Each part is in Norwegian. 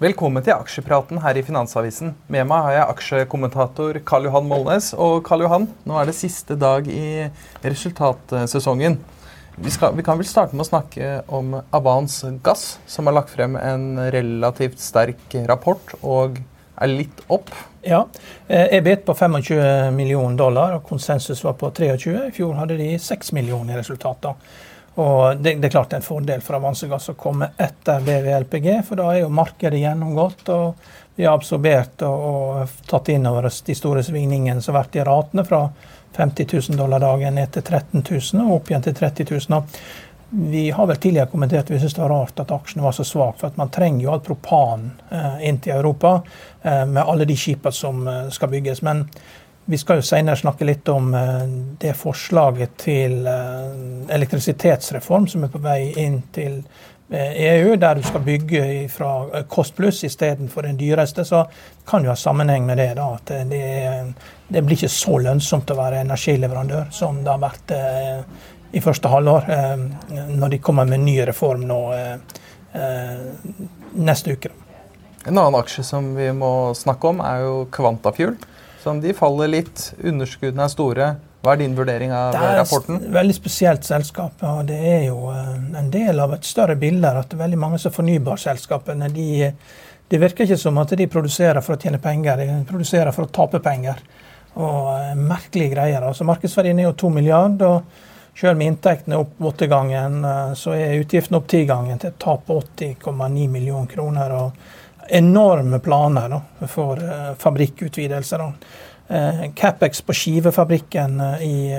Velkommen til aksjepraten her i Finansavisen. Med meg har jeg aksjekommentator Karl Johan Molnes. Og Karl Johan, nå er det siste dag i resultatsesongen. Vi, skal, vi, kan vel starte med å snakke om Avans Gass, som har lagt frem en relativt sterk rapport og er litt opp. Ja, EBIT på 25 millioner dollar, og konsensus var på 23. I fjor hadde de 6 millioner i resultater. Og det, det, er klart en fordel for Avansegass å komme etter BVLPG, for da er jo markedet gjennomgått. og Vi har absorbert og, og tatt inn over oss de store svingningene som har vært i ratene, fra 50 000 dollar dagen ned til 13 000 og opp igjen til 30 000. Vi har vel tidligere kommentert at vi syns det var rart at aksjene var så svake. For at man trenger jo all propan eh, inn til Europa eh, med alle de skipene som eh, skal bygges. Men vi skal jo senere snakke litt om eh, det forslaget til eh, elektrisitetsreform som er på vei inn til EU, eh, e der du skal bygge fra Kost pluss istedenfor den dyreste. Så kan jo ha sammenheng med det. da, At det, det, blir ikke så lønnsomt å være energileverandør som det har vært i første halvår, når de kommer med ny reform nå neste uke. En annen aksje som vi må snakke om, er jo Kvantafuel som de faller litt. Underskuddene er store. Hva er din vurdering av rapporten? Det er et veldig spesielt selskap. og Det er jo eh, en del av et større bilde at veldig mange av fornybarselskapene de, det virker ikke som at de produserer for å tjene penger, de produserer for å tape penger. Og eh, Merkelige greier. altså Markedsverdien er jo 2 milliard, og Selv med inntektene opp åttegangen, eh, så er utgiftene opp tigangen til et tap på 80,9 millioner kroner. og enorme planer da, for uh, fabrikkutvidelser. Uh, Capex på skivefabrikken uh, i,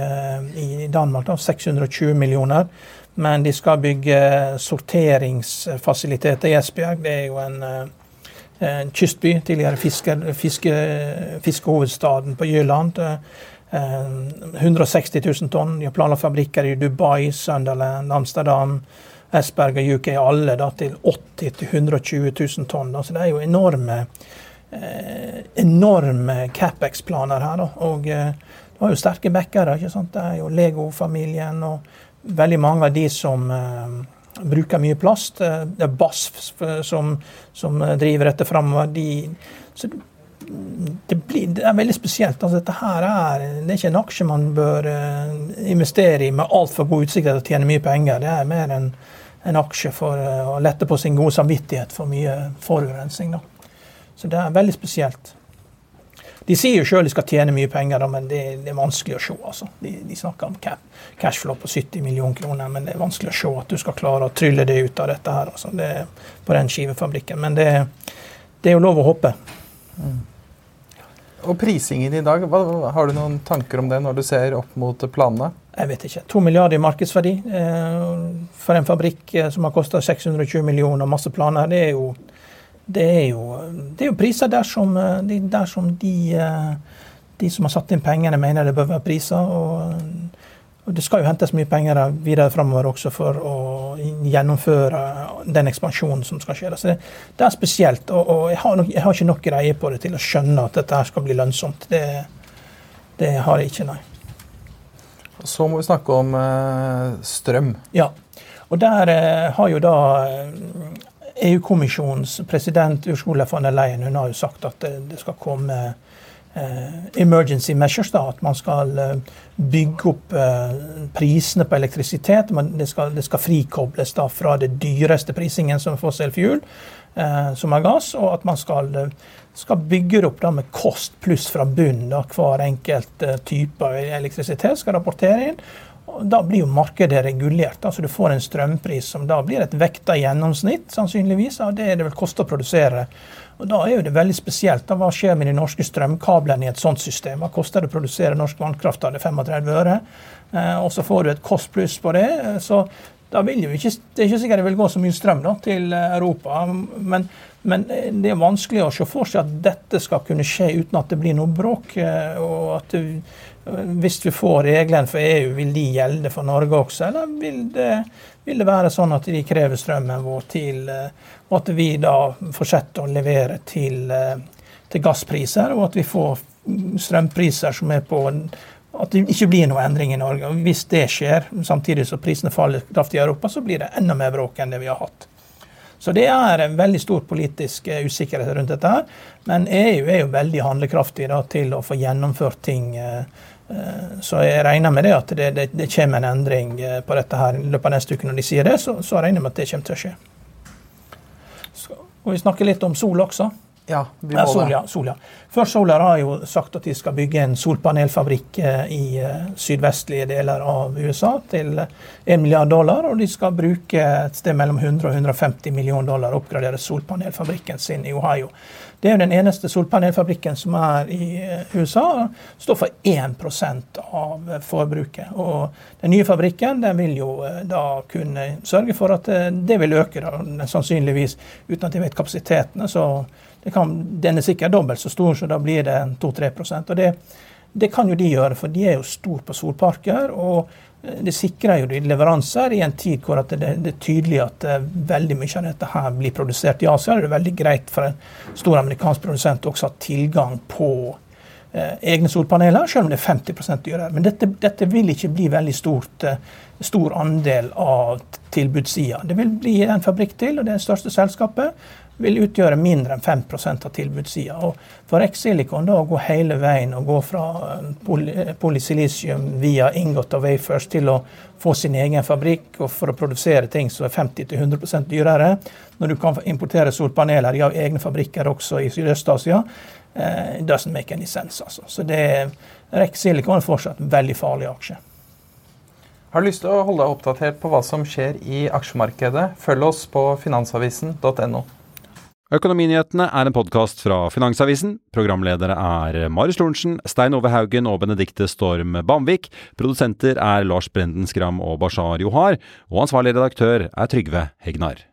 i, Danmark da, 620 millioner. Men de skal bygge sorteringsfasiliteter i Esbjerg. Det er jo en, en kystby, tidligere fiske, fiske, fiskehovedstaden på Jylland. 160 000 tonn. De har planlagt fabrikker i Dubai, Sunderland, Amsterdam. Esberg og UK alle da, til 80 000-120 000 tonn. Da. Det er jo enorme, eh, enorme Capex-planer her. Da. Og eh, det var jo sterke backere. Det er jo Lego-familien og veldig mange av de som eh, bruker mye plast. Eh, det er BASF som, som driver dette framover. De, så det, blir, det, er veldig spesielt. Altså, dette her er, det er ikke en aksje man bør uh, investere i med altfor god utsikt til å tjene mye penger. Det er mer en en aksje for eh, å lette på sin gode samvittighet for mye forurensning. Da. Så det er veldig spesielt. De sier jo sjøl de skal tjene mye penger, da, men det, det, er vanskelig å se. Altså. De, de, snakker om cashflow på 70 millioner kroner, men det er vanskelig å se at du skal klare å trylle det ut av dette her. Altså. Det, på den skivefabrikken. Men det, det, er jo lov å håpe. Mm. Og prisingen i dag, hva, har du noen tanker om det når du ser opp mot planene? Jeg vet ikke. To milliarder i markedsverdi eh, for en fabrikk eh, som har kosta 620 millioner og masse planer. Det er jo, det er jo, det er jo priser dersom, eh, dersom de, de, som har satt inn pengene, mener det bør være priser. og og Det skal jo hentes mye penger videre framover også for å gjennomføre den ekspansjonen som skal skje. Så det, det er spesielt. Og, og jeg, har nok, jeg, har ikke nok greie på det til å skjønne at dette her skal bli lønnsomt. Det, det har jeg ikke, nei. Så må vi snakke om eh, strøm. Ja. Og der eh, har jo da EU-kommisjonens eh, e president Ursula von der Leyen hun har jo sagt at det, det skal komme emergency measures, da, at man skal bygge opp prisene på elektrisitet. Det skal, det skal frikobles da fra det dyreste prisingen som får fuel, som er gass, og at man skal skal bygge det opp da med kost pluss fra bunnen. Hver enkelt type elektrisitet skal rapportere inn. Da blir jo markedet regulert. altså Du får en strømpris som da blir et vekta gjennomsnitt, sannsynligvis. og Det det vel koste å produsere. Og Da er jo det veldig spesielt. da Hva skjer med de norske strømkablene i et sånt system? Hva koster det å produsere norsk vannkraft? Det er 35 øre. Eh, og så får du et kost pluss på det. Eh, så da vil jo ikke, Det er ikke sikkert det vil gå så mye strøm da, til Europa. Men men eh, det er vanskelig å se for seg at dette skal kunne skje uten at det blir noe bråk. Eh, og at det, eh, Hvis vi får reglene for EU, vil de gjelde for Norge også? Eller vil det, vil det være sånn at de krever strømmen vår til Og at vi da fortsetter å levere til, til gasspriser, og at vi får strømpriser som er på at det ikke blir noe endring i Norge. Og Hvis det skjer, samtidig som prisene faller kraftig i Europa, så blir det enda mer bråk enn det vi har hatt. Så det er en veldig stor politisk eh, usikkerhet rundt dette. her. Men EU er jo veldig handlekraftig da, til å få gjennomført ting. Eh, eh, så jeg regner med det at det, det, det kommer en endring på dette her i løpet av neste uke. Når de sier det, så, så regner jeg med at det kommer til å skje. Så, og vi snakker litt om sol også. Ja, vi må Sol, ja, Sol. Først Solar har jo sagt at de skal bygge en solpanelfabrikk eh, i eh, sydvestlige deler av USA til 1 milliard dollar. Og de skal bruke et sted mellom 100 og 150 millioner dollar og oppgradere solpanelfabrikken sin i Ohio. Det er jo den eneste solpanelfabrikken som er i eh, USA. Står for 1% av forbruket. Og den nye fabrikken den vil jo da kunne sørge for at det vil øke, da, sannsynligvis, uten at de vet kapasitetene. så kan, den er sikkert dobbelt så stor, så da blir det 2-3% Og det, det, kan jo de gjøre, for de er jo store på solparker. og eh, det sikrer jo de leveranser i en tid hvor det, er tydelig at eh, veldig mye av dette her blir produsert i Asia. Det er veldig greit for en stor amerikansk produsent også å ha tilgang på eh, egne solpaneler, selv om det er 50 dyrere. Men dette, dette, vil ikke bli veldig stort, eh, stor andel av tilbudssida. Det vil bli en fabrikk til, og det største selskapet vil utgjøre mindre enn 5% av tilbudssida. For Exilicon da å gå hele veien og gå fra eh, polysilisium via ingot og wafers til å få sin egen fabrikk og for å produsere ting som er 50-100% dyrere, når du kan importere solpaneler har egne fabrikker også i Sydøst-Asia, uh, doesn't make any sense. Altså. Så det Rex Silicon er fortsatt en veldig farlig aksje. Har du lyst til å holde deg oppdatert på hva som skjer i aksjemarkedet? Følg oss på finansavisen.no. Økonominyhetene er en podkast fra Finansavisen. Programledere er Marius Lorentzen, Stein Ove Haugen og Benedikte Storm Bamvik. Produsenter er Lars Brenden Skram og Bashar Johar. Og ansvarlig redaktør er Trygve Hegnar.